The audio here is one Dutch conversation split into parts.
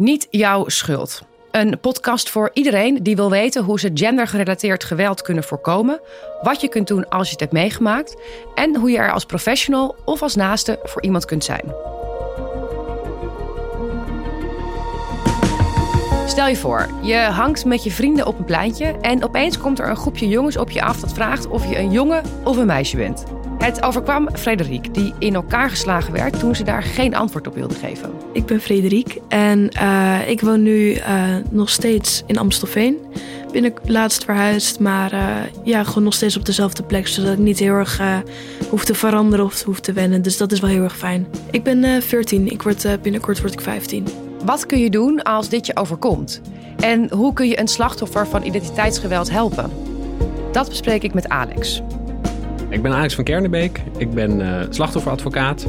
Niet jouw schuld. Een podcast voor iedereen die wil weten hoe ze gendergerelateerd geweld kunnen voorkomen, wat je kunt doen als je het hebt meegemaakt en hoe je er als professional of als naaste voor iemand kunt zijn. Stel je voor, je hangt met je vrienden op een pleintje en opeens komt er een groepje jongens op je af dat vraagt of je een jongen of een meisje bent. Het overkwam Frederik, die in elkaar geslagen werd toen ze daar geen antwoord op wilde geven. Ik ben Frederik en uh, ik woon nu uh, nog steeds in Amstelveen. Ben ik laatst verhuisd, maar uh, ja, gewoon nog steeds op dezelfde plek. Zodat ik niet heel erg hoef te veranderen of hoef te wennen. Dus dat is wel heel erg fijn. Ik ben 14, ik word, binnenkort word ik 15. Wat kun je doen als dit je overkomt? En hoe kun je een slachtoffer van identiteitsgeweld helpen? Dat bespreek ik met Alex. Ik ben Alex van Kernenbeek. Ik ben uh, slachtofferadvocaat.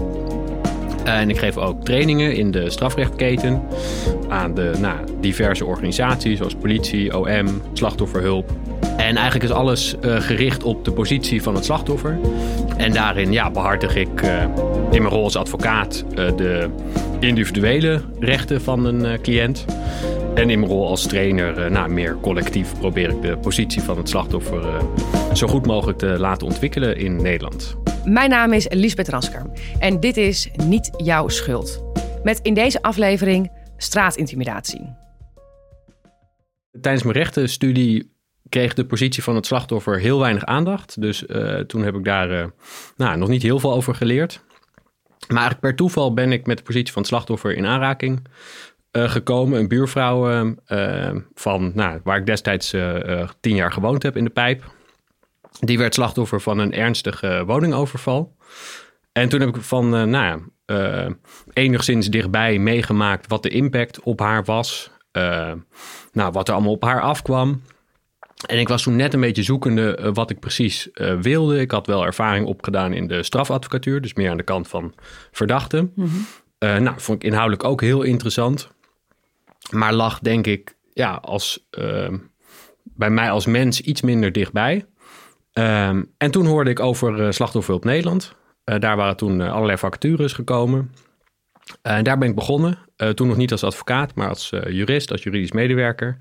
en ik geef ook trainingen in de strafrechtketen aan de nou, diverse organisaties zoals politie, OM, slachtofferhulp. En eigenlijk is alles uh, gericht op de positie van het slachtoffer. En daarin ja, behartig ik uh, in mijn rol als advocaat de individuele rechten van een cliënt. En in mijn rol als trainer, nou, meer collectief, probeer ik de positie van het slachtoffer zo goed mogelijk te laten ontwikkelen in Nederland. Mijn naam is Lisbeth Rasker en dit is Niet Jouw Schuld. Met in deze aflevering straatintimidatie. Tijdens mijn rechtenstudie kreeg de positie van het slachtoffer heel weinig aandacht. Dus uh, toen heb ik daar uh, nou, nog niet heel veel over geleerd. Maar per toeval ben ik met de positie van het slachtoffer in aanraking uh, gekomen. Een buurvrouw van, nou, waar ik destijds tien jaar gewoond heb in de pijp. Die werd slachtoffer van een ernstige woningoverval. En toen heb ik van, nou ja, enigszins dichtbij meegemaakt wat de impact op haar was. Nou, wat er allemaal op haar afkwam. En ik was toen net een beetje zoekende wat ik precies wilde. Ik had wel ervaring opgedaan in de strafadvocatuur, dus meer aan de kant van verdachten. Mm -hmm. nou, vond ik inhoudelijk ook heel interessant. Maar lag denk ik, ja, als, bij mij als mens iets minder dichtbij. Um, en toen hoorde ik over uh, Slachtofferhulp Nederland. Uh, daar waren toen uh, allerlei vacatures gekomen. En daar ben ik begonnen. toen nog niet als advocaat, maar als jurist, als juridisch medewerker.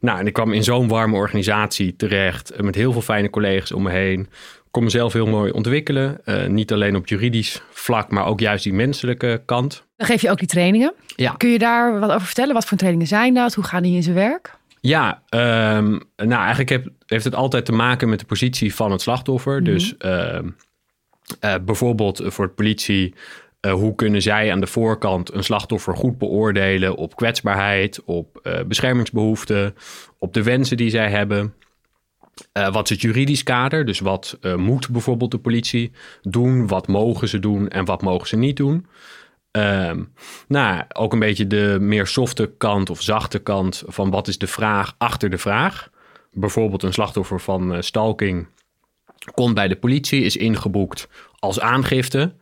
Nou, en ik kwam in zo'n warme organisatie terecht. met heel veel fijne collega's om me heen. Kon mezelf heel mooi ontwikkelen. niet alleen op juridisch vlak, maar ook juist die menselijke kant. Dan geef je ook die trainingen. Ja. Kun je daar wat over vertellen? Wat voor trainingen zijn dat? Hoe gaan die in zijn werk? Ja, um, nou eigenlijk heb, heeft het altijd te maken met de positie van het slachtoffer. Mm -hmm. Dus uh, uh, bijvoorbeeld voor de politie, uh, hoe kunnen zij aan de voorkant een slachtoffer goed beoordelen op kwetsbaarheid, op beschermingsbehoeften, op de wensen die zij hebben. Wat is het juridisch kader? Dus wat moet bijvoorbeeld de politie doen? Wat mogen ze doen en wat mogen ze niet doen? Um, nou, ook een beetje de meer softe kant of zachte kant van wat is de vraag achter de vraag. Bijvoorbeeld een slachtoffer van uh, stalking komt bij de politie, is ingeboekt als aangifte.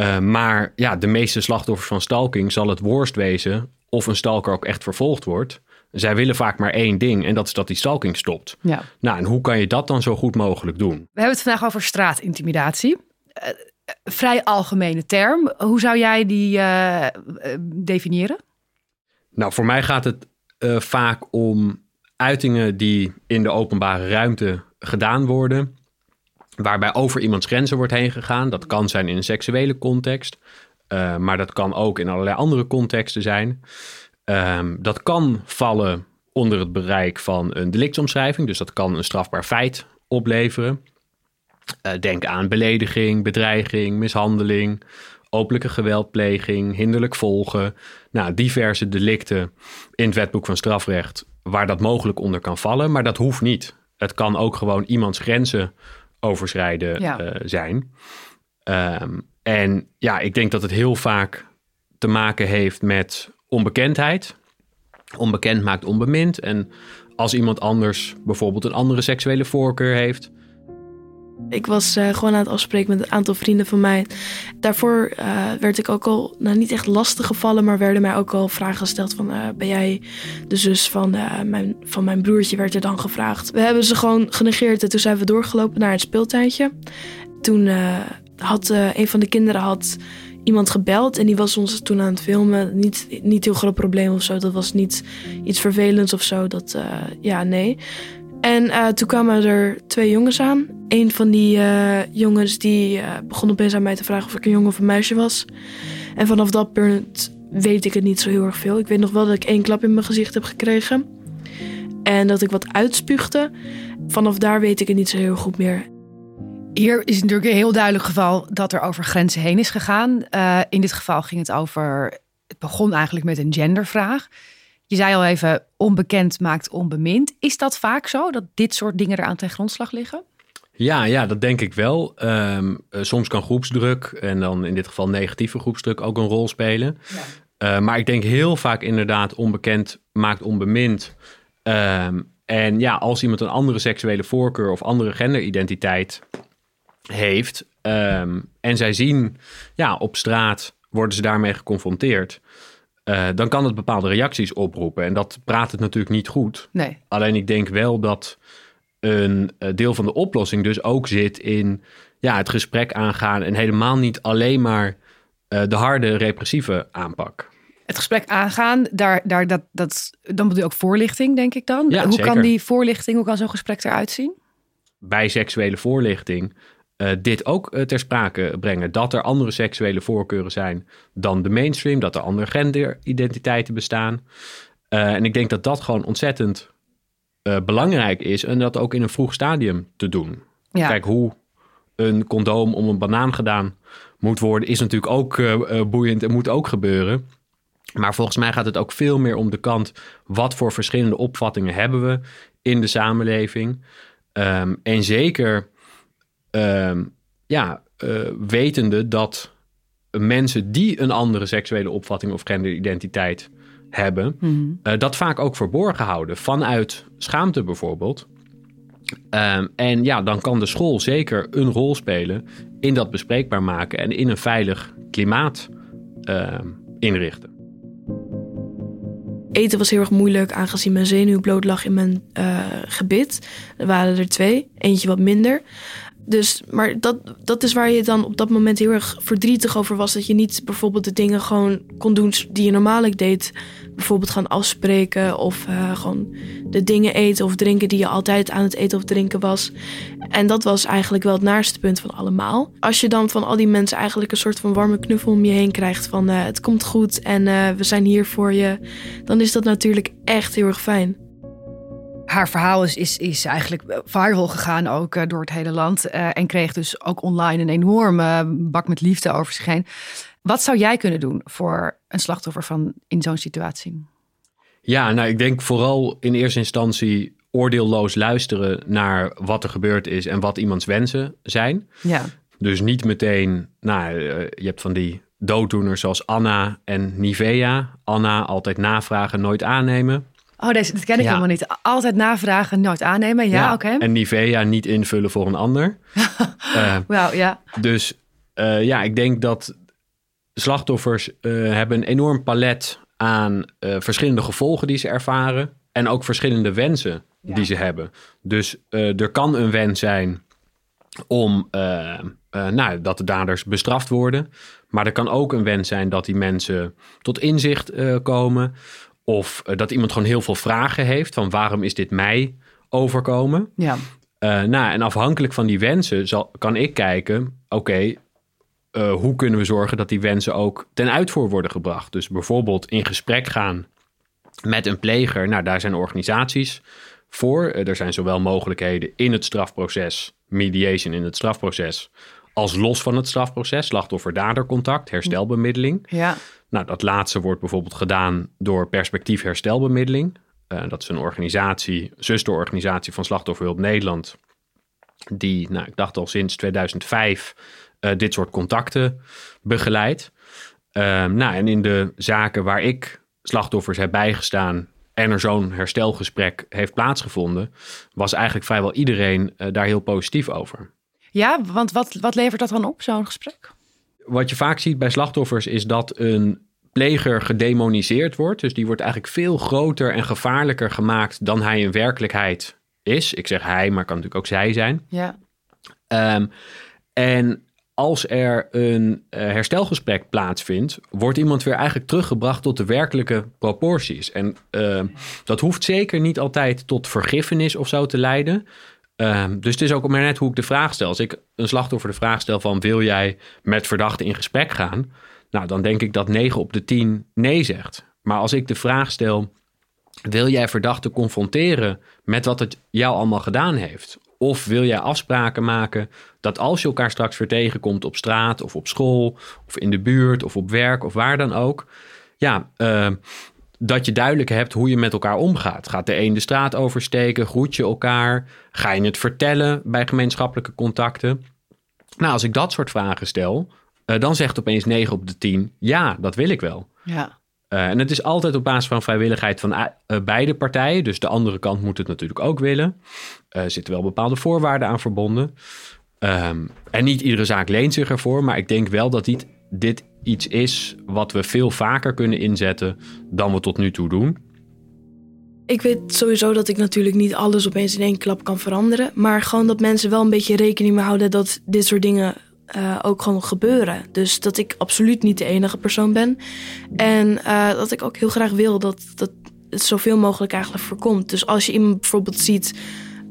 Uh, maar ja, de meeste slachtoffers van stalking zal het worst wezen of een stalker ook echt vervolgd wordt. Zij willen vaak maar één ding en dat is dat die stalking stopt. Ja. Nou, en hoe kan je dat dan zo goed mogelijk doen? We hebben het vandaag over straatintimidatie. Uh, vrij algemene term. Hoe zou jij die uh, definiëren? Nou, voor mij gaat het uh, vaak om uitingen die in de openbare ruimte gedaan worden, waarbij over iemands grenzen wordt heen gegaan. Dat kan zijn in een seksuele context, uh, maar dat kan ook in allerlei andere contexten zijn. Um, dat kan vallen onder het bereik van een delictsomschrijving, dus dat kan een strafbaar feit opleveren. Uh, denk aan belediging, bedreiging, mishandeling, openlijke geweldpleging, hinderlijk volgen. Nou, diverse delicten in het wetboek van strafrecht waar dat mogelijk onder kan vallen, maar dat hoeft niet. Het kan ook gewoon iemands grenzen overschrijden ja. uh, zijn. Um, en ja, ik denk dat het heel vaak te maken heeft met onbekendheid. Onbekend maakt onbemind. En als iemand anders bijvoorbeeld een andere seksuele voorkeur heeft, ik was uh, gewoon aan het afspreken met een aantal vrienden van mij. Daarvoor uh, werd ik ook al, nou niet echt lastig gevallen, maar werden mij ook al vragen gesteld van, uh, ben jij de zus van, mijn, van mijn broertje, werd er dan gevraagd. We hebben ze gewoon genegeerd en toen zijn we doorgelopen naar het speeltuintje. Toen had een van de kinderen had iemand gebeld en die was ons toen aan het filmen. Niet, niet heel groot probleem of zo. Dat was niet iets vervelends of zo. Dat, uh, ja, nee. En uh, toen kwamen er twee jongens aan. Een van die uh, jongens die begon opeens aan mij te vragen of ik een jongen of een meisje was. En vanaf dat punt weet ik het niet zo heel erg veel. Ik weet nog wel dat ik één klap in mijn gezicht heb gekregen. En dat ik wat uitspuugde. Vanaf daar weet ik het niet zo heel goed meer. Hier is natuurlijk een heel duidelijk geval dat er over grenzen heen is gegaan. Uh, in dit geval ging het over. Het begon eigenlijk met een gendervraag. Je zei al even: onbekend maakt onbemind. Is dat vaak zo dat dit soort dingen er aan ten grondslag liggen? Ja, ja, dat denk ik wel. Um, soms kan groepsdruk en dan in dit geval negatieve groepsdruk ook een rol spelen. Ja. Uh, maar ik denk heel vaak inderdaad onbekend maakt onbemind. Um, en ja, als iemand een andere seksuele voorkeur of andere genderidentiteit heeft um, en zij zien ja, op straat worden ze daarmee geconfronteerd. Uh, dan kan het bepaalde reacties oproepen. En dat praat het natuurlijk niet goed. Nee. Alleen ik denk wel dat een eh, deel van de oplossing dus ook zit in ja, het gesprek aangaan en helemaal niet alleen maar uh, de harde repressieve aanpak. Het gesprek aangaan, daar, daar, dat, dat, dan bedoel je ook voorlichting, denk ik dan. Ja, hoe zeker. kan die voorlichting, hoe kan zo'n gesprek eruit zien? Bij seksuele voorlichting uh, dit ook uh, ter sprake brengen. Dat er andere seksuele voorkeuren zijn dan de mainstream. Dat er andere genderidentiteiten bestaan. Uh, en ik denk dat dat gewoon ontzettend belangrijk is en dat ook in een vroeg stadium te doen. Ja. Kijk, hoe een condoom om een banaan gedaan moet worden, is natuurlijk ook boeiend en moet ook gebeuren. Maar volgens mij gaat het ook veel meer om de kant wat voor verschillende opvattingen hebben we in de samenleving. Um, en zeker ja, uh, wetende dat mensen die een andere seksuele opvatting of genderidentiteit hebben, mm-hmm. uh, dat vaak ook verborgen houden. Vanuit schaamte bijvoorbeeld. Um, en ja, dan kan de school zeker een rol spelen in dat bespreekbaar maken en in een veilig klimaat uh, inrichten. Eten was heel erg moeilijk, aangezien mijn zenuw bloot lag in mijn uh, gebit. Er waren er twee, eentje wat minder. Dus, maar dat, dat is waar je dan op dat moment heel erg verdrietig over was. Dat je niet bijvoorbeeld de dingen gewoon kon doen die je normaallijk deed. Bijvoorbeeld gaan afspreken of uh, gewoon de dingen eten of drinken die je altijd aan het eten of drinken was. En dat was eigenlijk wel het naarste punt van allemaal. Als je dan van al die mensen eigenlijk een soort van warme knuffel om je heen krijgt van uh, het komt goed en uh, we zijn hier voor je. Dan is dat natuurlijk echt heel erg fijn. Haar verhaal is, is, is eigenlijk viral gegaan ook uh, door het hele land. Uh, en kreeg dus ook online een enorme bak met liefde over zich heen. Wat zou jij kunnen doen voor een slachtoffer van in zo'n situatie? Ja, nou ik denk vooral in eerste instantie oordeelloos luisteren naar wat er gebeurd is en wat iemands wensen zijn. Ja. Dus niet meteen, nou je hebt van die dooddoeners zoals Anna en Nivea. Anna altijd navragen, nooit aannemen. Oh, deze, dit ken ik ja. helemaal niet. Altijd navragen, nooit aannemen. Ja, ja. oké. Okay. En Nivea niet invullen voor een ander. uh, wow, ja. Dus uh, ja, ik denk dat slachtoffers uh, hebben een enorm palet aan verschillende gevolgen die ze ervaren. En ook verschillende wensen ja. die ze hebben. Dus er kan een wens zijn om nou, dat de daders bestraft worden. Maar er kan ook een wens zijn dat die mensen tot inzicht komen. Of uh, dat iemand gewoon heel veel vragen heeft van waarom is dit mij overkomen? Ja. Uh, nou, en afhankelijk van die wensen zal, kan ik kijken, oké, okay, uh, hoe kunnen we zorgen dat die wensen ook ten uitvoer worden gebracht? Dus bijvoorbeeld in gesprek gaan met een pleger. Nou, daar zijn organisaties voor. er zijn zowel mogelijkheden in het strafproces, mediation in het strafproces, als los van het strafproces, slachtoffer-dadercontact, herstelbemiddeling. Ja. Nou, dat laatste wordt bijvoorbeeld gedaan door perspectief herstelbemiddeling. Uh, dat is een organisatie, zusterorganisatie van Slachtofferhulp Nederland. Die, nou, ik dacht al sinds 2005 uh, dit soort contacten begeleidt. Uh, nou, en in de zaken waar ik slachtoffers heb bijgestaan en er zo'n herstelgesprek heeft plaatsgevonden, was eigenlijk vrijwel iedereen uh, daar heel positief over. Ja, want wat, wat levert dat dan op, zo'n gesprek? Wat je vaak ziet bij slachtoffers is dat een pleger gedemoniseerd wordt. Dus die wordt eigenlijk veel groter en gevaarlijker gemaakt dan hij in werkelijkheid is. Ik zeg hij, maar kan natuurlijk ook zij zijn. Ja. Um, en als er een uh, herstelgesprek plaatsvindt, wordt iemand weer eigenlijk teruggebracht tot de werkelijke proporties. En uh, dat hoeft zeker niet altijd tot vergiffenis of zo te leiden. Uh, dus het is ook maar net hoe ik de vraag stel. Als ik een slachtoffer de vraag stel van wil jij met verdachte in gesprek gaan? Nou, dan denk ik dat 9 op de 10 nee zegt. Maar als ik de vraag stel, wil jij verdachte confronteren met wat het jou allemaal gedaan heeft? Of wil jij afspraken maken dat als je elkaar straks weer tegenkomt op straat of op school of in de buurt of op werk of waar dan ook, ja, uh, dat je duidelijk hebt hoe je met elkaar omgaat. Gaat de een de straat oversteken? Groet je elkaar? Ga je het vertellen bij gemeenschappelijke contacten? Nou, als ik dat soort vragen stel, uh, dan zegt opeens 9 op de 10 ja, dat wil ik wel. Ja. Uh, en het is altijd op basis van vrijwilligheid van uh, beide partijen. Dus de andere kant moet het natuurlijk ook willen. Er zitten wel bepaalde voorwaarden aan verbonden. Um, en niet iedere zaak leent zich ervoor. Maar ik denk wel dat dit, dit iets is wat we veel vaker kunnen inzetten dan we tot nu toe doen. Ik weet sowieso dat ik natuurlijk niet alles opeens in één klap kan veranderen. Maar gewoon dat mensen wel een beetje rekening mee houden dat dit soort dingen uh, ook gewoon gebeuren. Dus dat ik absoluut niet de enige persoon ben. En uh, dat ik ook heel graag wil dat, dat het zoveel mogelijk eigenlijk voorkomt. Dus als je iemand bijvoorbeeld ziet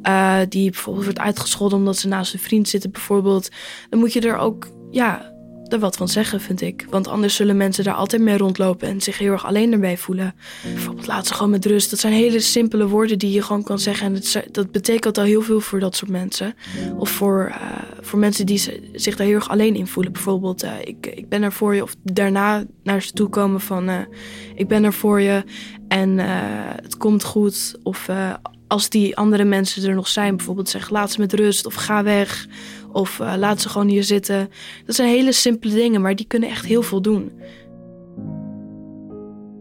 uh, die bijvoorbeeld wordt uitgescholden omdat ze naast een vriend zitten, bijvoorbeeld, dan moet je er ook ja, er wat van zeggen, vind ik. Want anders zullen mensen daar altijd mee rondlopen en zich heel erg alleen erbij voelen. Bijvoorbeeld laat ze gewoon met rust. Dat zijn hele simpele woorden die je gewoon kan zeggen. En dat betekent al heel veel voor dat soort mensen. Of voor, uh, voor mensen die zich daar heel erg alleen in voelen. Bijvoorbeeld, uh, ik, ik ben er voor je. Of daarna naar ze toe komen van uh, ik ben er voor je en het komt goed. Of als die andere mensen er nog zijn, bijvoorbeeld zeg laat ze met rust of ga weg. Of uh, laat ze gewoon hier zitten. Dat zijn hele simpele dingen, maar die kunnen echt heel veel doen.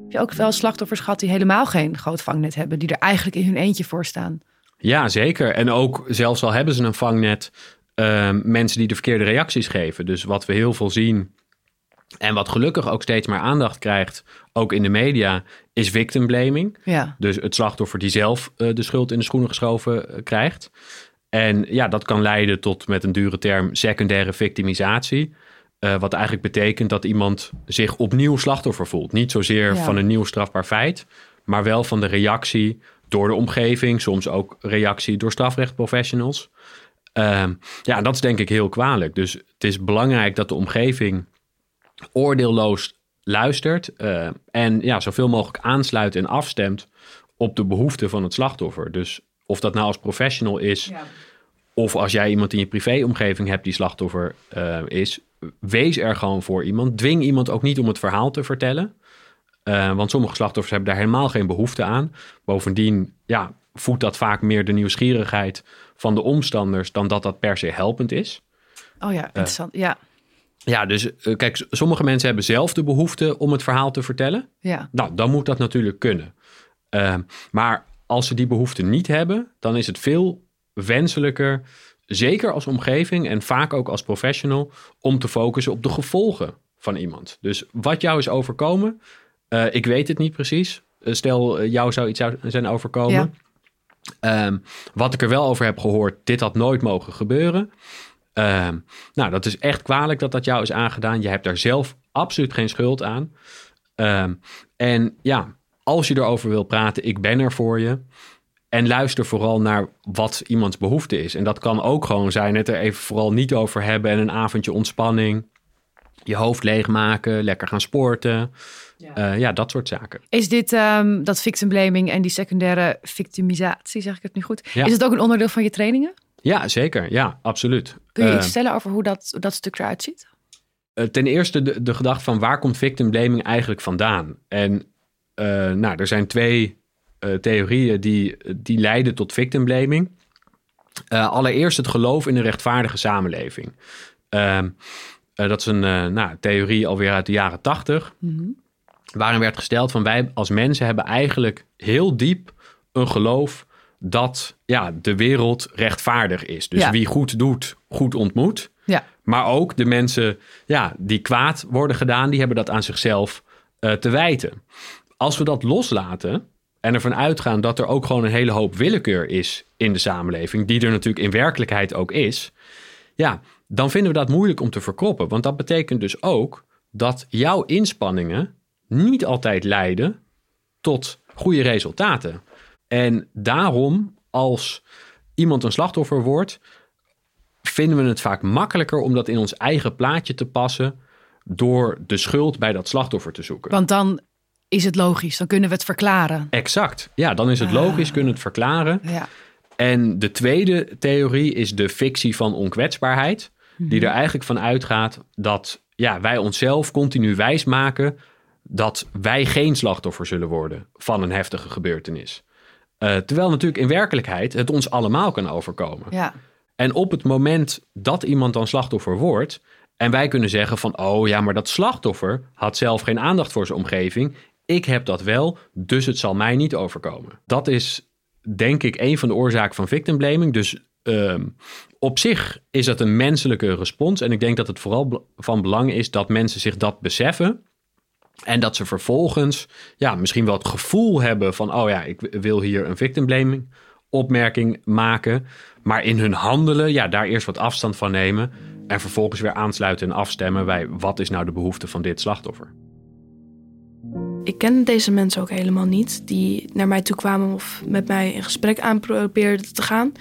Heb je ook wel slachtoffers gehad die helemaal geen groot vangnet hebben, die er eigenlijk in hun eentje voor staan? Ja, zeker. En ook zelfs al hebben ze een vangnet, uh, mensen die de verkeerde reacties geven. Dus wat we heel veel zien en wat gelukkig ook steeds meer aandacht krijgt, ook in de media, is victim blaming. Ja. Dus het slachtoffer die zelf uh, de schuld in de schoenen geschoven uh, krijgt. En ja, dat kan leiden tot met een dure term secundaire victimisatie. Uh, wat eigenlijk betekent dat iemand zich opnieuw slachtoffer voelt. Niet zozeer ja. van een nieuw strafbaar feit, maar wel van de reactie door de omgeving, soms ook reactie door strafrechtprofessionals. Uh, ja, dat is denk ik heel kwalijk. Dus het is belangrijk dat de omgeving oordeelloos luistert uh, en ja, zoveel mogelijk aansluit en afstemt op de behoeften van het slachtoffer. Dus of dat nou als professional is, ja. of als jij iemand in je privéomgeving hebt die slachtoffer uh, is, wees er gewoon voor iemand. Dwing iemand ook niet om het verhaal te vertellen. Uh, want sommige slachtoffers hebben daar helemaal geen behoefte aan. Bovendien ja, voedt dat vaak meer de nieuwsgierigheid van de omstanders dan dat dat per se helpend is. Oh ja, interessant. ja. Ja, dus kijk, sommige mensen hebben zelf de behoefte om het verhaal te vertellen. Ja. Nou, dan moet dat natuurlijk kunnen. Uh, maar als ze die behoefte niet hebben, dan is het veel wenselijker, zeker als omgeving en vaak ook als professional, om te focussen op de gevolgen van iemand. Dus wat jou is overkomen, uh, ik weet het niet precies. Stel, jou zou iets zijn overkomen. Ja. Um, wat ik er wel over heb gehoord, dit had nooit mogen gebeuren. Uh, nou, dat is echt kwalijk dat dat jou is aangedaan. Je hebt daar zelf absoluut geen schuld aan. Uh, en ja, als je erover wil praten, ik ben er voor je. En luister vooral naar wat iemands behoefte is. En dat kan ook gewoon zijn het er even vooral niet over hebben en een avondje ontspanning. Je hoofd leegmaken, lekker gaan sporten. Ja, uh, ja dat soort zaken. Is dit um, dat victim blaming en die secundaire victimisatie, zeg ik het nu goed? Ja. Is het ook een onderdeel van je trainingen? Ja, zeker. Ja, absoluut. Kun je uh, iets stellen over hoe dat, hoe dat stuk eruit ziet? Uh, ten eerste de, de gedachte van waar komt victim blaming eigenlijk vandaan? En nou, er zijn twee theorieën die, die leiden tot victim blaming. allereerst het geloof in een rechtvaardige samenleving. Ehm, dat is een nou, theorie alweer uit de jaren tachtig. Mm-hmm. Waarin werd gesteld van wij als mensen hebben eigenlijk heel diep een geloof dat ja, de wereld rechtvaardig is. Dus ja. wie goed doet, goed ontmoet. Ja. Maar ook de mensen ja, die kwaad worden gedaan, die hebben dat aan zichzelf uh, te wijten. Als we dat loslaten en ervan uitgaan dat er ook gewoon een hele hoop willekeur is in de samenleving, die er natuurlijk in werkelijkheid ook is, ja, dan vinden we dat moeilijk om te verkroppen. Want dat betekent dus ook dat jouw inspanningen niet altijd leiden tot goede resultaten. En daarom, als iemand een slachtoffer wordt, vinden we het vaak makkelijker om dat in ons eigen plaatje te passen door de schuld bij dat slachtoffer te zoeken. Want dan is het logisch, dan kunnen we het verklaren. Exact. Ja, dan is het logisch, kunnen we het verklaren. Ja. En de tweede theorie is de fictie van onkwetsbaarheid. Die er eigenlijk van uitgaat dat ja, wij onszelf continu wijsmaken dat wij geen slachtoffer zullen worden van een heftige gebeurtenis. Uh, terwijl natuurlijk in werkelijkheid het ons allemaal kan overkomen. Ja. En op het moment dat iemand dan slachtoffer wordt, en wij kunnen zeggen van, oh ja, maar dat slachtoffer had zelf geen aandacht voor zijn omgeving. Ik heb dat wel, dus het zal mij niet overkomen. Dat is denk ik een van de oorzaken van victim blaming. Dus Ehm, op zich is het een menselijke respons. En ik denk dat het vooral van belang is dat mensen zich dat beseffen. En dat ze vervolgens ja, misschien wel het gevoel hebben van: oh ja, ik wil hier een victim blaming opmerking maken. Maar in hun handelen, ja, daar eerst wat afstand van nemen. En vervolgens weer aansluiten en afstemmen bij wat is nou de behoefte van dit slachtoffer. Ik ken deze mensen ook helemaal niet, die naar mij toe kwamen of met mij in gesprek aan probeerden te gaan.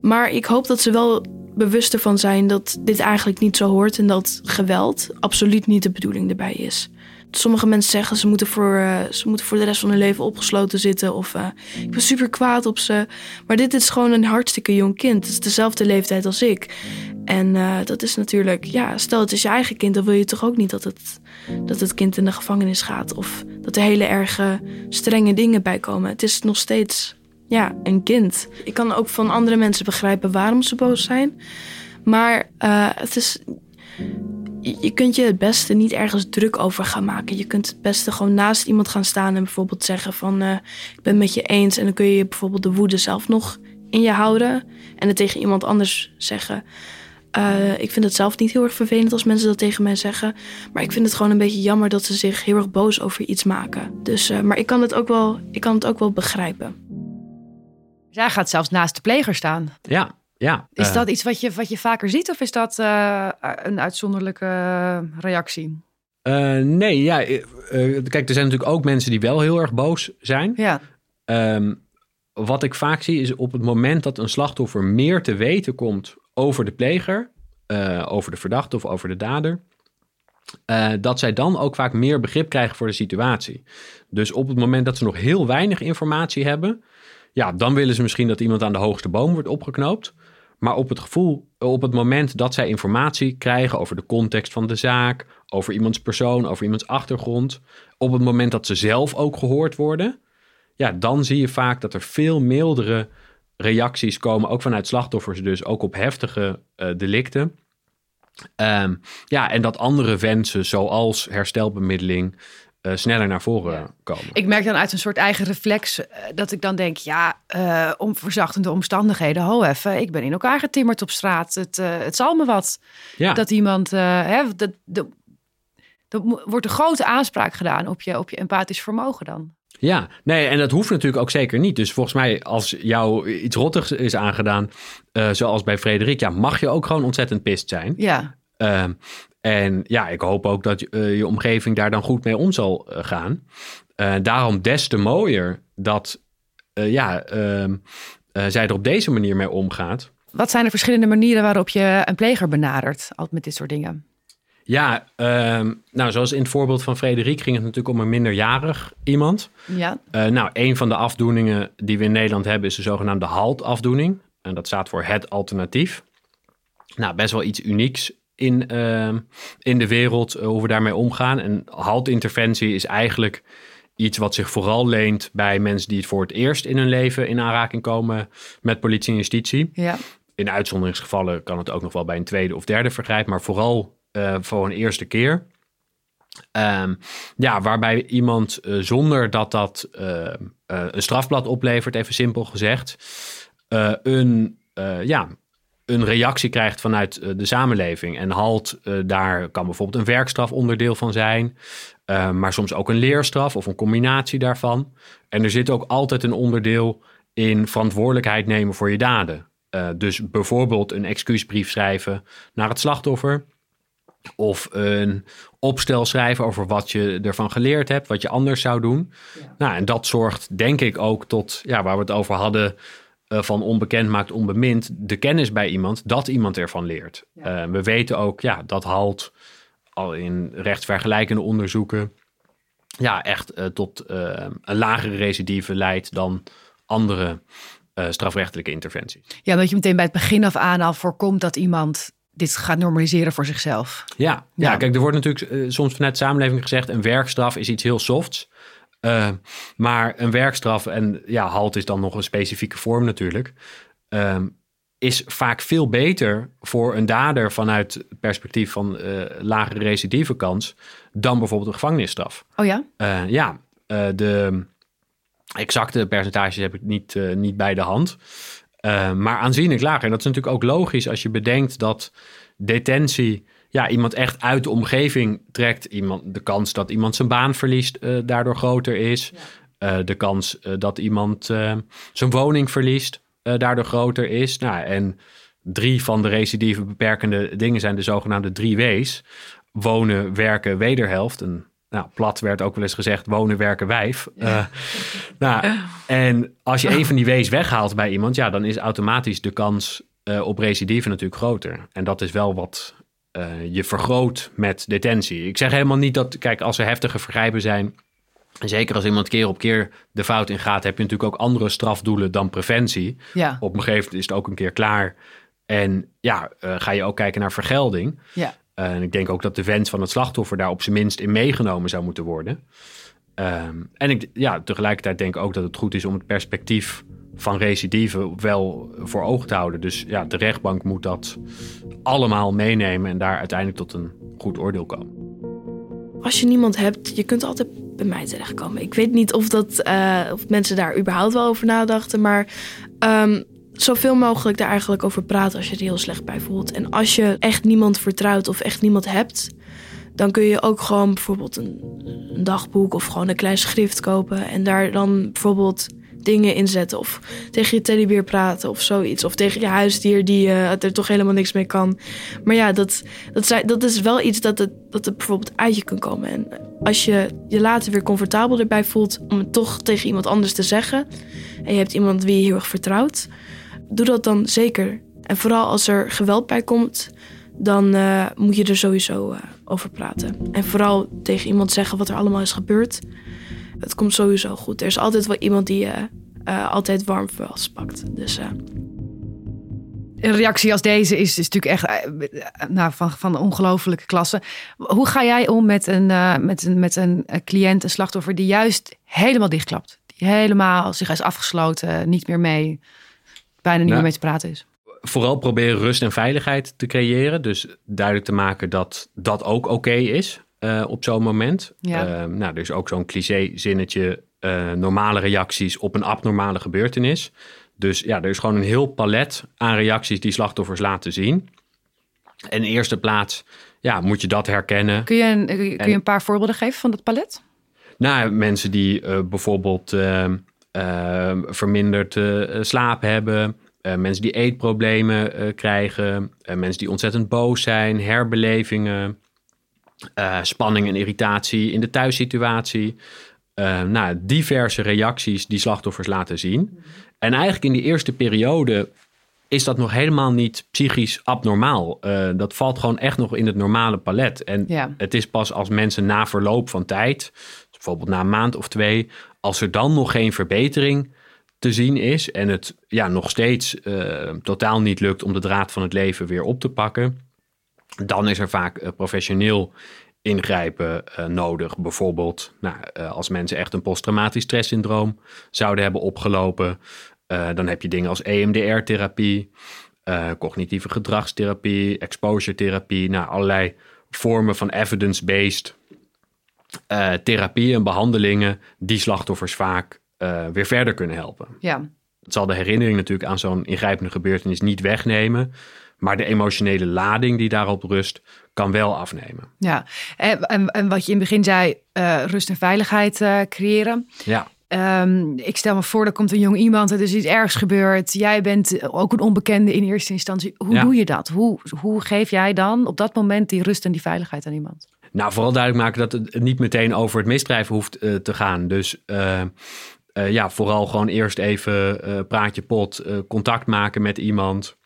Maar ik hoop dat ze wel bewust ervan zijn dat dit eigenlijk niet zo hoort en dat geweld absoluut niet de bedoeling erbij is. Sommige mensen zeggen ze moeten voor, uh, ze moeten voor de rest van hun leven opgesloten zitten of uh, ik ben super kwaad op ze. Maar dit is gewoon een hartstikke jong kind. Het is dezelfde leeftijd als ik. En uh, dat is natuurlijk, ja, stel het is je eigen kind, dan wil je toch ook niet dat het, dat het kind in de gevangenis gaat of dat er hele erge strenge dingen bij komen. Het is nog steeds, ja, een kind. Ik kan ook van andere mensen begrijpen waarom ze boos zijn. Maar het is je kunt je het beste niet ergens druk over gaan maken. Je kunt het beste gewoon naast iemand gaan staan en bijvoorbeeld zeggen van uh, ik ben het met je eens. En dan kun je bijvoorbeeld de woede zelf nog in je houden en het tegen iemand anders zeggen. Uh, ik vind het zelf niet heel erg vervelend als mensen dat tegen mij zeggen. Maar ik vind het gewoon een beetje jammer dat ze zich heel erg boos over iets maken. Dus, uh, maar ik kan, het ook wel, ik kan het ook wel begrijpen. Zij gaat zelfs naast de pleger staan. Ja, ja, is uh, dat iets wat je, wat je vaker ziet of is dat uh, een uitzonderlijke reactie? Uh, nee, ja. kijk, er zijn natuurlijk ook mensen die wel heel erg boos zijn. Ja. Um, wat ik vaak zie is op het moment dat een slachtoffer meer te weten komt over de pleger, over de verdachte of over de dader, dat zij dan ook vaak meer begrip krijgen voor de situatie. Dus op het moment dat ze nog heel weinig informatie hebben, ja, dan willen ze misschien dat iemand aan de hoogste boom wordt opgeknoopt. Maar op het gevoel, op het moment dat zij informatie krijgen over de context van de zaak, over iemands persoon, over iemands achtergrond, op het moment dat ze zelf ook gehoord worden, ja, dan zie je vaak dat er veel mildere reacties komen, ook vanuit slachtoffers, dus ook op heftige uh, delicten. Um, ja, en dat andere wensen, zoals herstelbemiddeling, uh, sneller naar voren ja. komen. Ik merk dan uit een soort eigen reflex uh, dat ik dan denk, ja, uh, om verzachtende omstandigheden, ho even, ik ben in elkaar getimmerd op straat, het, het zal me wat. Ja. Dat iemand, hè, dat, dat, dat wordt een grote aanspraak gedaan op je, op je empathisch vermogen dan. Ja, nee, en dat hoeft natuurlijk ook zeker niet. Dus volgens mij, als jou iets rottigs is aangedaan, zoals bij Frederik, ja, mag je ook gewoon ontzettend pist zijn. Ja. Ehm, en ja, ik hoop ook dat uh, je omgeving daar dan goed mee om zal uh, gaan. Uh, daarom des te mooier dat ja, ehm, zij er op deze manier mee omgaat. Wat zijn de verschillende manieren waarop je een pleger benadert altijd met dit soort dingen? Ja, um, nou zoals in het voorbeeld van Frederik ging het natuurlijk om een minderjarig iemand. Ja. nou, een van de afdoeningen die we in Nederland hebben is de zogenaamde HALT-afdoening. En dat staat voor het alternatief. Nou, best wel iets unieks in, uh, in de wereld, uh, hoe we daarmee omgaan. En haltinterventie is eigenlijk iets wat zich vooral leent bij mensen die het voor het eerst in hun leven in aanraking komen met politie en justitie. Ja. In uitzonderingsgevallen kan het ook nog wel bij een tweede of derde vergrijp, maar vooral uh, voor een eerste keer. Um, ja, waarbij iemand zonder dat dat een strafblad oplevert, even simpel gezegd, een ja, een reactie krijgt vanuit uh, de samenleving. En halt, uh, daar kan bijvoorbeeld een werkstraf onderdeel van zijn. Uh, maar soms ook een leerstraf of een combinatie daarvan. En er zit ook altijd een onderdeel in verantwoordelijkheid nemen voor je daden. Dus bijvoorbeeld een excuusbrief schrijven naar het slachtoffer. Of een opstel schrijven over wat je ervan geleerd hebt, wat je anders zou doen. Ja. Nou, en dat zorgt denk ik ook tot, ja, waar we het over hadden, uh, van onbekend maakt onbemind, de kennis bij iemand, dat iemand ervan leert. Ja. Uh, we weten ook, ja, dat haalt al in rechtsvergelijkende onderzoeken, ja, echt uh, tot een lagere recidive leidt dan andere strafrechtelijke interventies. Ja, dat je meteen bij het begin af aan al voorkomt dat iemand dit gaat normaliseren voor zichzelf. Ja, ja. kijk, er wordt natuurlijk soms vanuit de samenleving gezegd: een werkstraf is iets heel softs. Uh, maar een werkstraf, en ja, halt is dan nog een specifieke vorm natuurlijk, uh, is vaak veel beter voor een dader vanuit het perspectief van uh, lagere recidieve kans dan bijvoorbeeld een gevangenisstraf. Oh ja? ja, de exacte percentages heb ik niet, niet bij de hand. Maar aanzienlijk lager. En dat is natuurlijk ook logisch als je bedenkt dat detentie ja, iemand echt uit de omgeving trekt. Iemand, de kans dat iemand zijn baan verliest uh, daardoor groter is. Ja. Uh, de kans dat iemand zijn woning verliest daardoor groter is. Nou, en drie van de recidieve beperkende dingen zijn de zogenaamde drie W's. Wonen, werken, wederhelft. Een nou, plat werd ook wel eens gezegd, wonen, werken, wijf. Nou, en als je een van die W's weghaalt bij iemand, ja, dan is automatisch de kans op recidive natuurlijk groter. En dat is wel wat uh, je vergroot met detentie. Ik zeg helemaal niet dat, kijk, als er heftige vergrijpen zijn, zeker als iemand keer op keer de fout ingaat, heb je natuurlijk ook andere strafdoelen dan preventie. Ja. Op een gegeven moment is het ook een keer klaar. En ja, ga je ook kijken naar vergelding. Ja. Uh, en ik denk ook dat de wens van het slachtoffer daar op zijn minst in meegenomen zou moeten worden. Um, en ik, ja, tegelijkertijd denk ik ook dat het goed is om het perspectief van recidive wel voor ogen te houden. Dus ja, de rechtbank moet dat allemaal meenemen en daar uiteindelijk tot een goed oordeel komen. Als je niemand hebt, je kunt altijd bij mij terechtkomen. Ik weet niet of, dat, uh, of mensen daar überhaupt wel over nadachten, maar um, zoveel mogelijk daar eigenlijk over praten als je er heel slecht bij voelt. En als je echt niemand vertrouwt of echt niemand hebt, dan kun je ook gewoon bijvoorbeeld een, een dagboek of gewoon een klein schrift kopen en daar dan bijvoorbeeld dingen inzetten. Of tegen je teddybeer praten of zoiets. Of tegen je huisdier die uh, er toch helemaal niks mee kan. Maar ja, dat, dat, dat is wel iets dat, het, dat er bijvoorbeeld uit je kan komen. En als je je later weer comfortabel erbij voelt om het toch tegen iemand anders te zeggen. En je hebt iemand wie je heel erg vertrouwt doe dat dan zeker. En vooral als er geweld bij komt, dan uh, moet je er sowieso uh, over praten. En vooral tegen iemand zeggen wat er allemaal is gebeurd. Het komt sowieso goed. Er is altijd wel iemand die je uh, altijd warm vastpakt. Dus, een reactie als deze is, is natuurlijk echt nou, van, van een ongelofelijke klasse. Hoe ga jij om met een, met een, met een cliënt, een slachtoffer, die juist helemaal dichtklapt? Die helemaal zich is afgesloten, niet meer mee bijna niet nou, meer mee te praten is. Vooral proberen rust en veiligheid te creëren. Dus duidelijk te maken dat dat ook oké is uh, op zo'n moment. Ja. Uh, nou, er is ook zo'n cliché zinnetje. Uh, normale reacties op een abnormale gebeurtenis. Dus ja, er is gewoon een heel palet aan reacties die slachtoffers laten zien. En in eerste plaats ja, moet je dat herkennen. Kun je een, kun je een paar voorbeelden geven van dat palet? Nou, mensen die bijvoorbeeld uh, verminderd uh, slaap hebben. Uh, mensen die eetproblemen uh, krijgen. mensen die ontzettend boos zijn. Herbelevingen. Spanning en irritatie in de thuissituatie. nou, diverse reacties die slachtoffers laten zien. En eigenlijk in die eerste periode is dat nog helemaal niet psychisch abnormaal. dat valt gewoon echt nog in het normale palet. En ja. het is pas als mensen na verloop van tijd, bijvoorbeeld na een maand of twee, als er dan nog geen verbetering te zien is en het ja, nog steeds totaal niet lukt om de draad van het leven weer op te pakken, dan is er vaak uh, professioneel ingrijpen uh, nodig. Bijvoorbeeld nou, als mensen echt een posttraumatisch stresssyndroom zouden hebben opgelopen, dan heb je dingen als EMDR-therapie, cognitieve gedragstherapie, exposure-therapie, nou, allerlei vormen van evidence-based therapieën en behandelingen die slachtoffers vaak weer verder kunnen helpen. Ja. Het zal de herinnering natuurlijk aan zo'n ingrijpende gebeurtenis niet wegnemen. Maar de emotionele lading die daarop rust, kan wel afnemen. Ja, en, en, en wat je in het begin zei, uh, rust en veiligheid creëren. Ja. ehm, ik stel me voor, er komt een jong iemand, er is iets ergs gebeurd. Jij bent ook een onbekende in eerste instantie. Hoe Ja. doe je dat? Hoe, hoe geef jij dan op dat moment die rust en die veiligheid aan iemand? Nou, vooral duidelijk maken dat het niet meteen over het misdrijf hoeft eh, te gaan. Dus eh, eh, ja, vooral gewoon eerst even eh praatje pot, eh, contact maken met iemand.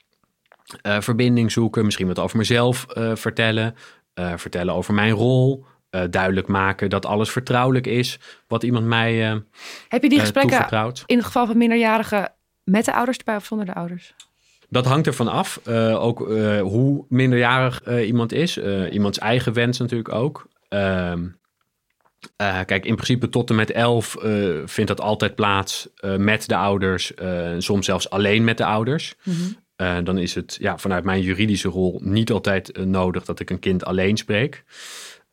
Eh, verbinding zoeken, misschien wat over mezelf eh, vertellen. eh, vertellen over mijn rol. duidelijk maken dat alles vertrouwelijk is wat iemand mij Heb je die gesprekken in het geval van minderjarigen met de ouders erbij of zonder de ouders? Dat hangt ervan af. ook hoe minderjarig iemand is. Iemands eigen wens natuurlijk ook. Ehm, eh, kijk, in principe tot en met elf eh, vindt dat altijd plaats met de ouders. soms zelfs alleen met de ouders. Eh, dan is het ja, vanuit mijn juridische rol niet altijd eh, nodig dat ik een kind alleen spreek.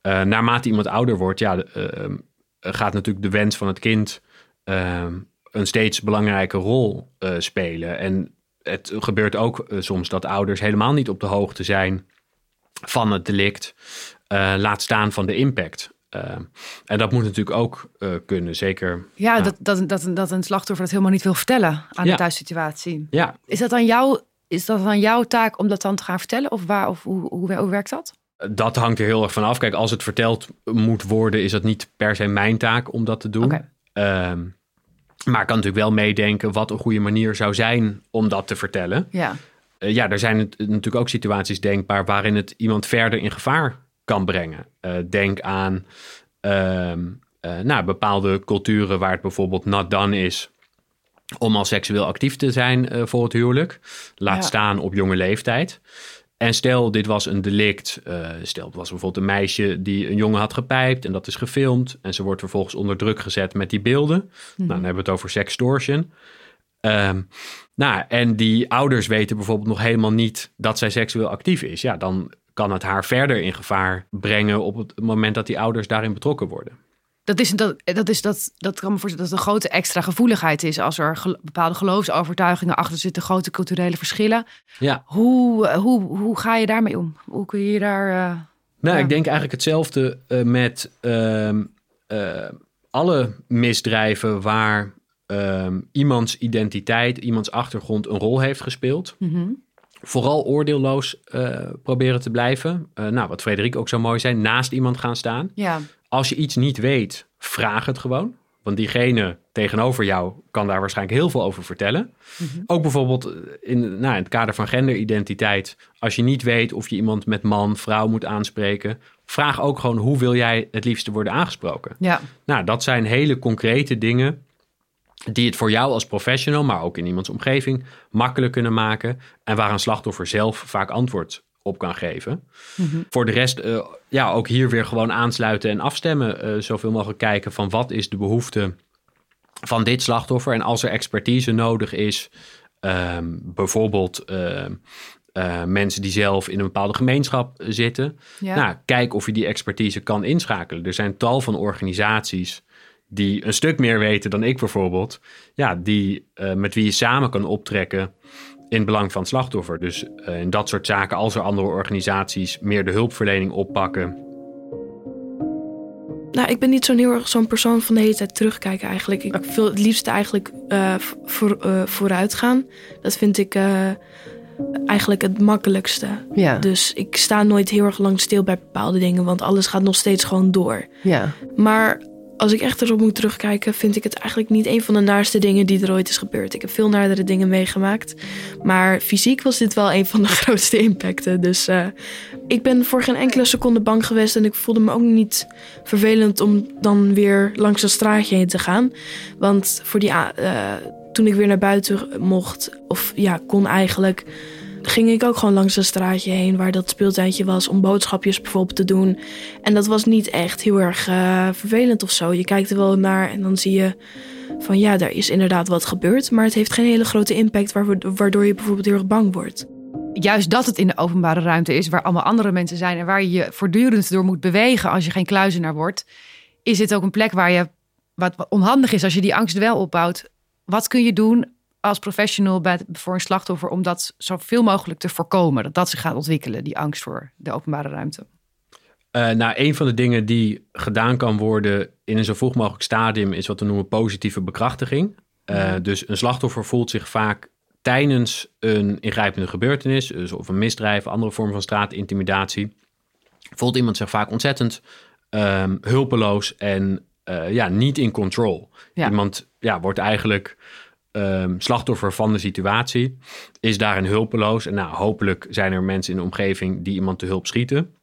Eh, naarmate iemand ouder wordt, ja, eh, eh, gaat natuurlijk de wens van het kind eh, een steeds belangrijke rol spelen. En het gebeurt ook soms dat ouders helemaal niet op de hoogte zijn van het delict, laat staan van de impact. Eh, en dat moet natuurlijk ook kunnen, zeker. Ja. Dat, dat, dat, dat een slachtoffer dat helemaal niet wil vertellen aan Ja. de thuissituatie. Ja, Is dat dan jouw, is dat dan jouw taak om dat dan te gaan vertellen? Of, waar, of hoe, hoe, hoe werkt dat? dat hangt er heel erg van af. Kijk, als het verteld moet worden, is dat niet per se mijn taak om dat te doen. Ehm, maar ik kan natuurlijk wel meedenken wat een goede manier zou zijn om dat te vertellen. Ja. Eh, ja, er zijn het- natuurlijk ook situaties denkbaar waarin het iemand verder in gevaar kan brengen. Eh, denk aan ehm, eh, nou, bepaalde culturen waar het bijvoorbeeld not done is om al seksueel actief te zijn eh, voor het huwelijk. Laat Ja. staan op jonge leeftijd. En stel, dit was een delict. eh, stel, het was bijvoorbeeld een meisje die een jongen had gepijpt en dat is gefilmd. En ze wordt vervolgens onder druk gezet met die beelden. Nou, dan hebben we het over sextortion. Ehm, nou, en die ouders weten bijvoorbeeld nog helemaal niet dat zij seksueel actief is. Ja, dan kan het haar verder in gevaar brengen op het moment dat die ouders daarin betrokken worden. Dat, is, dat, dat, is, dat, dat kan me voorstellen dat het een grote extra gevoeligheid is als er gel- bepaalde geloofsovertuigingen achter zitten, grote culturele verschillen. Ja, Hoe, eh, hoe, hoe ga je daarmee om? Hoe kun je daar. eh, nou, Ja. ik denk eigenlijk hetzelfde eh, met ehm, eh, alle misdrijven waar ehm, iemands identiteit, iemands achtergrond een rol heeft gespeeld. mhm. Vooral oordeelloos proberen te blijven. Nou, wat Frederik ook zo mooi zei, naast iemand gaan staan. Ja, Als je iets niet weet, vraag het gewoon. Want diegene tegenover jou kan daar waarschijnlijk heel veel over vertellen. Ook bijvoorbeeld in, nou, in het kader van genderidentiteit. Als je niet weet of je iemand met man, vrouw moet aanspreken. Vraag ook gewoon hoe wil jij het liefste worden aangesproken. ja. Nou, dat zijn hele concrete dingen die het voor jou als professional, maar ook in iemands omgeving, makkelijk kunnen maken. En waar een slachtoffer zelf vaak antwoord op kan geven. Voor de rest, eh, ja, ook hier weer gewoon aansluiten en afstemmen. eh, zoveel mogelijk kijken van wat is de behoefte van dit slachtoffer. En als er expertise nodig is, ehm, bijvoorbeeld eh, mensen die zelf in een bepaalde gemeenschap zitten. Ja. Nou, kijk of je die expertise kan inschakelen. Er zijn tal van organisaties die een stuk meer weten dan ik bijvoorbeeld. Ja, die, met wie je samen kan optrekken in het belang van het slachtoffer. Dus eh, in dat soort zaken, als er andere organisaties meer de hulpverlening oppakken. Nou, ik ben niet zo'n heel erg zo'n persoon van de hele tijd terugkijken eigenlijk. Ik wil het liefst eigenlijk eh, voor, eh, vooruit gaan. Dat vind ik eh, eigenlijk het makkelijkste. Ja. Dus ik sta nooit heel erg lang stil bij bepaalde dingen, want alles gaat nog steeds gewoon door. ja. Maar als ik echt erop moet terugkijken, vind ik het eigenlijk niet een van de naarste dingen die er ooit is gebeurd. Ik heb veel naardere dingen meegemaakt. Maar fysiek was dit wel een van de grootste impacten. Dus eh, ik ben voor geen enkele seconde bang geweest. En ik voelde me ook niet vervelend om dan weer langs een straatje heen te gaan. Want voor die, eh, toen ik weer naar buiten mocht, of ja, kon eigenlijk ging ik ook gewoon langs een straatje heen waar dat speeltuintje was om boodschapjes bijvoorbeeld te doen. En dat was niet echt heel erg eh, vervelend of zo. Je kijkt er wel naar en dan zie je van ja, daar is inderdaad wat gebeurd, maar het heeft geen hele grote impact waardoor, je bijvoorbeeld heel erg bang wordt. Juist dat het in de openbare ruimte is, waar allemaal andere mensen zijn en waar je je voortdurend door moet bewegen als je geen kluizenaar wordt, is dit ook een plek waar je, wat onhandig is als je die angst wel opbouwt. Wat kun je doen als professional bij, voor een slachtoffer om dat zoveel mogelijk te voorkomen, dat dat zich gaat ontwikkelen, die angst voor de openbare ruimte? Uh, nou, een van de dingen die gedaan kan worden in een zo vroeg mogelijk stadium is wat we noemen positieve bekrachtiging. Uh, Dus een slachtoffer voelt zich vaak tijdens een ingrijpende gebeurtenis, dus of een misdrijf, andere vorm van straatintimidatie, voelt iemand zich vaak ontzettend um, hulpeloos en uh, ja, niet in control. Ja. Iemand ja, wordt eigenlijk um, slachtoffer van de situatie, is daarin hulpeloos. En nou, hopelijk zijn er mensen in de omgeving die iemand te hulp schieten.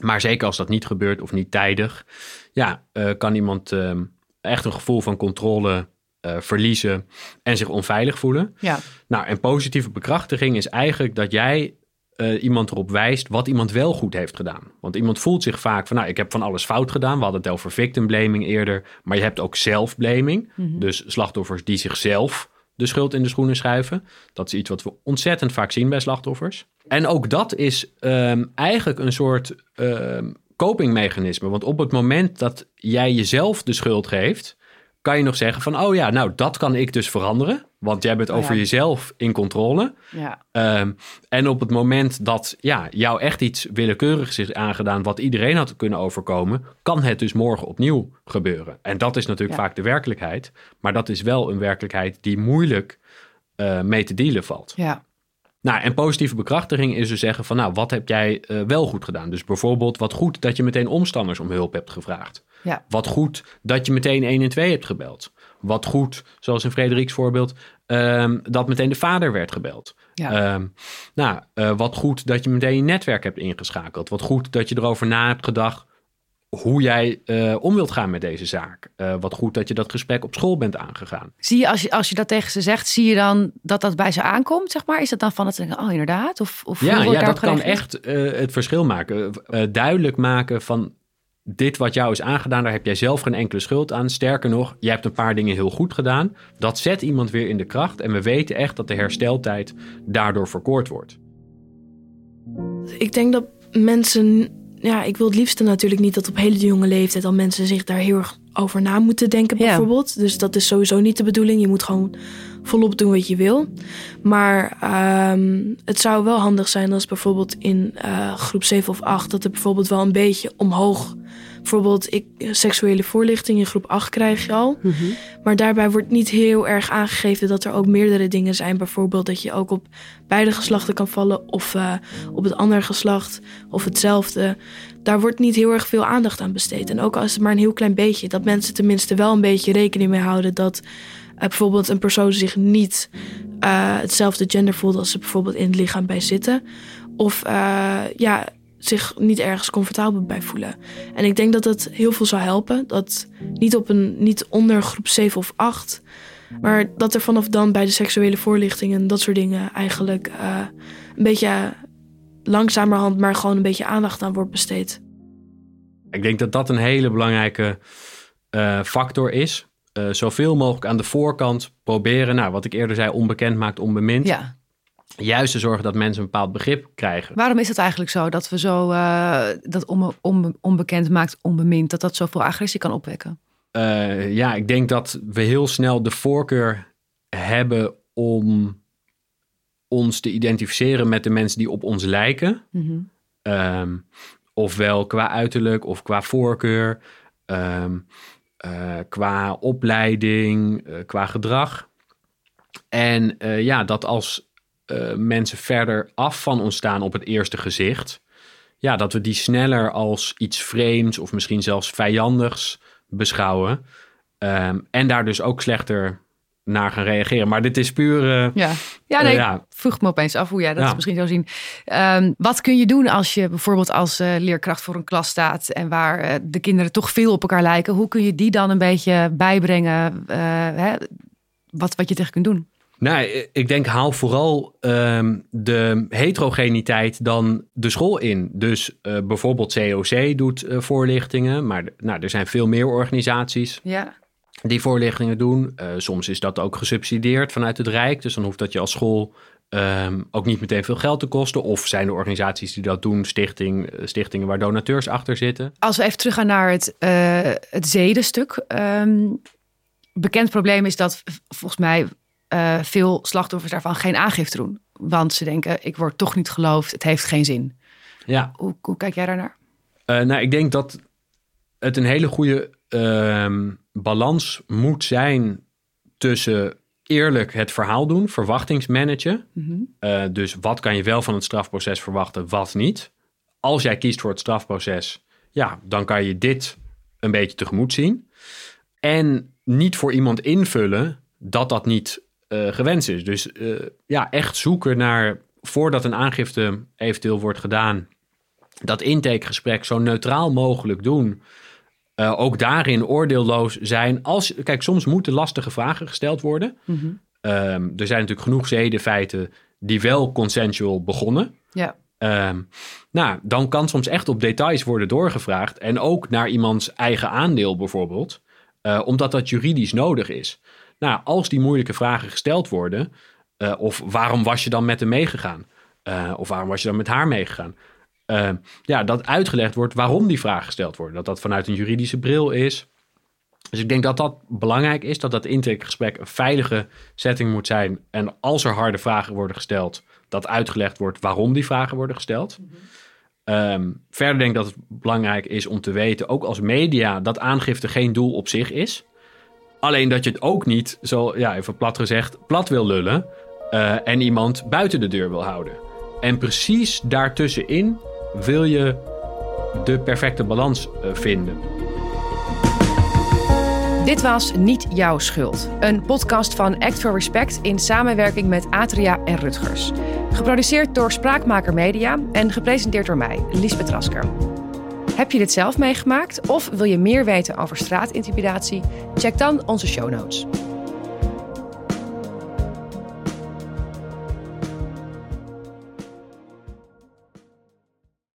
Maar zeker als dat niet gebeurt of niet tijdig, ja, uh, kan iemand um, echt een gevoel van controle uh, verliezen en zich onveilig voelen. Ja. Nou, en positieve bekrachtiging is eigenlijk dat jij uh, iemand erop wijst wat iemand wel goed heeft gedaan. Want iemand voelt zich vaak van, nou, ik heb van alles fout gedaan. We hadden het over victim blaming eerder, maar je hebt ook zelfblaming. Mm -hmm. Dus slachtoffers die zichzelf de schuld in de schoenen schuiven. Dat is iets wat we ontzettend vaak zien bij slachtoffers. En ook dat is um, eigenlijk een soort um, copingmechanisme. Want op het moment dat jij jezelf de schuld geeft, kan je nog zeggen van, oh ja, nou dat kan ik dus veranderen. Want jij bent over oh ja. jezelf in controle. Ja. Um, en op het moment dat ja, jou echt iets willekeurigs is aangedaan, wat iedereen had kunnen overkomen, kan het dus morgen opnieuw gebeuren. En dat is natuurlijk ja. vaak de werkelijkheid. Maar dat is wel een werkelijkheid die moeilijk uh, mee te dealen valt. Ja. Nou, en positieve bekrachtiging is dus zeggen van, nou, wat heb jij uh, wel goed gedaan? Dus bijvoorbeeld, wat goed dat je meteen omstanders om hulp hebt gevraagd. Ja. Wat goed dat je meteen 1 en 2 hebt gebeld. Wat goed, zoals in Frederiks voorbeeld, um, dat meteen de vader werd gebeld. Ja. Um, nou, uh, wat goed dat je meteen je netwerk hebt ingeschakeld. Wat goed dat je erover na hebt gedacht hoe jij uh, om wilt gaan met deze zaak. Uh, wat goed dat je dat gesprek op school bent aangegaan. Zie je als, je, als je dat tegen ze zegt, zie je dan dat dat bij ze aankomt, zeg maar? Is dat dan van het zeggen, oh inderdaad? Of, of ja, ja dat kan echt uh, het verschil maken. duidelijk maken van dit wat jou is aangedaan, daar heb jij zelf geen enkele schuld aan. Sterker nog, jij hebt een paar dingen heel goed gedaan. Dat zet iemand weer in de kracht. En we weten echt dat de hersteltijd daardoor verkort wordt. Ik denk dat mensen. Ja, ik wil het liefste natuurlijk niet dat op hele jonge leeftijd al mensen zich daar heel erg over na moeten denken, bijvoorbeeld. Ja. Dus dat is sowieso niet de bedoeling. Je moet gewoon volop doen wat je wil. Maar um, het zou wel handig zijn als bijvoorbeeld in uh, groep 7 of 8 dat er bijvoorbeeld wel een beetje omhoog Bijvoorbeeld, ik, seksuele voorlichting in groep 8 krijg je al. Mm -hmm. Maar daarbij wordt niet heel erg aangegeven dat er ook meerdere dingen zijn. Bijvoorbeeld dat je ook op beide geslachten kan vallen of uh, op het andere geslacht of hetzelfde. Daar wordt niet heel erg veel aandacht aan besteed. En ook als het maar een heel klein beetje, dat mensen tenminste wel een beetje rekening mee houden dat uh, bijvoorbeeld een persoon zich niet uh, hetzelfde gender voelt als ze bijvoorbeeld in het lichaam bij zitten. Of ja, zich niet ergens comfortabel bij voelen. En ik denk dat het heel veel zou helpen. Dat niet, op een, niet onder groep 7 of 8. Maar dat er vanaf dan bij de seksuele voorlichting en dat soort dingen eigenlijk uh, een beetje langzamerhand, maar gewoon een beetje aandacht aan wordt besteed. Ik denk dat dat een hele belangrijke uh, factor is. Uh, zoveel mogelijk aan de voorkant proberen, nou, wat ik eerder zei, onbekend maakt onbemind. Ja juist te zorgen dat mensen een bepaald begrip krijgen. Waarom is het eigenlijk zo dat we zo uh, dat onbe onbe onbekend maakt onbemind, dat dat zoveel agressie kan opwekken? Uh, ja, ik denk dat we heel snel de voorkeur hebben om ons te identificeren met de mensen die op ons lijken. Mm -hmm. um, ofwel qua uiterlijk of qua voorkeur, um, uh, qua opleiding, qua gedrag. En ja, dat als uh, mensen verder af van ons staan op het eerste gezicht. Ja, dat we die sneller als iets vreemds of misschien zelfs vijandigs beschouwen. Um, en daar dus ook slechter naar gaan reageren. Maar dit is puur. Uh, ja, ja, nee, uh, ja. vroeg me opeens af hoe jij dat ja. misschien zou zien. Um, wat kun je doen als je bijvoorbeeld als uh, leerkracht voor een klas staat en waar de kinderen toch veel op elkaar lijken? Hoe kun je die dan een beetje bijbrengen? Hè, wat, wat je tegen kunt doen? Nou, ik denk haal vooral um, de heterogeniteit dan de school in. Dus uh, bijvoorbeeld COC doet uh, voorlichtingen, maar nou, er zijn veel meer organisaties ja. die voorlichtingen doen. Uh, soms is dat ook gesubsidieerd vanuit het Rijk, dus dan hoeft dat je als school um, ook niet meteen veel geld te kosten. Of zijn er organisaties die dat doen, stichting, stichtingen waar donateurs achter zitten. Als we even teruggaan naar het, het zedenstuk. Um, bekend probleem is dat volgens mij uh, veel slachtoffers daarvan geen aangifte doen. Want ze denken, ik word toch niet geloofd, het heeft geen zin. Ja. Hoe, hoe kijk jij daarnaar? Uh, nou, ik denk dat het een hele goede uh, balans moet zijn tussen eerlijk het verhaal doen, verwachtingsmanagen. Mm dus wat kan je wel van het strafproces verwachten, wat niet. Als jij kiest voor het strafproces, ja, dan kan je dit een beetje tegemoet zien. En niet voor iemand invullen dat dat niet uh, gewenst is. Dus uh, ja, echt zoeken naar, voordat een aangifte eventueel wordt gedaan, dat intakegesprek zo neutraal mogelijk doen. Uh, ook daarin oordeelloos zijn. Als, kijk, soms moeten lastige vragen gesteld worden. Mm -hmm. um, er zijn natuurlijk genoeg zedenfeiten die wel consensual begonnen. Ja. Um, nou, dan kan soms echt op details worden doorgevraagd. En ook naar iemands eigen aandeel bijvoorbeeld. Uh, omdat dat juridisch nodig is. Nou, als die moeilijke vragen gesteld worden. Uh, of waarom was je dan met hem meegegaan? Uh, of waarom was je dan met haar meegegaan? Uh, ja, dat uitgelegd wordt waarom die vragen gesteld worden. Dat dat vanuit een juridische bril is. Dus ik denk dat dat belangrijk is. Dat dat intakegesprek een veilige setting moet zijn. En als er harde vragen worden gesteld, dat uitgelegd wordt waarom die vragen worden gesteld. Mm -hmm. um, verder denk ik dat het belangrijk is om te weten, ook als media, dat aangifte geen doel op zich is. Alleen dat je het ook niet, zo ja, even plat gezegd, plat wil lullen. Uh, en iemand buiten de deur wil houden. En precies daartussenin wil je de perfecte balans uh, vinden. Dit was Niet Jouw Schuld. Een podcast van Act for Respect in samenwerking met Atria en Rutgers. Geproduceerd door Spraakmaker Media en gepresenteerd door mij, Liesbeth Rasker. Heb je dit zelf meegemaakt of wil je meer weten over straatintimidatie? Check dan onze show notes.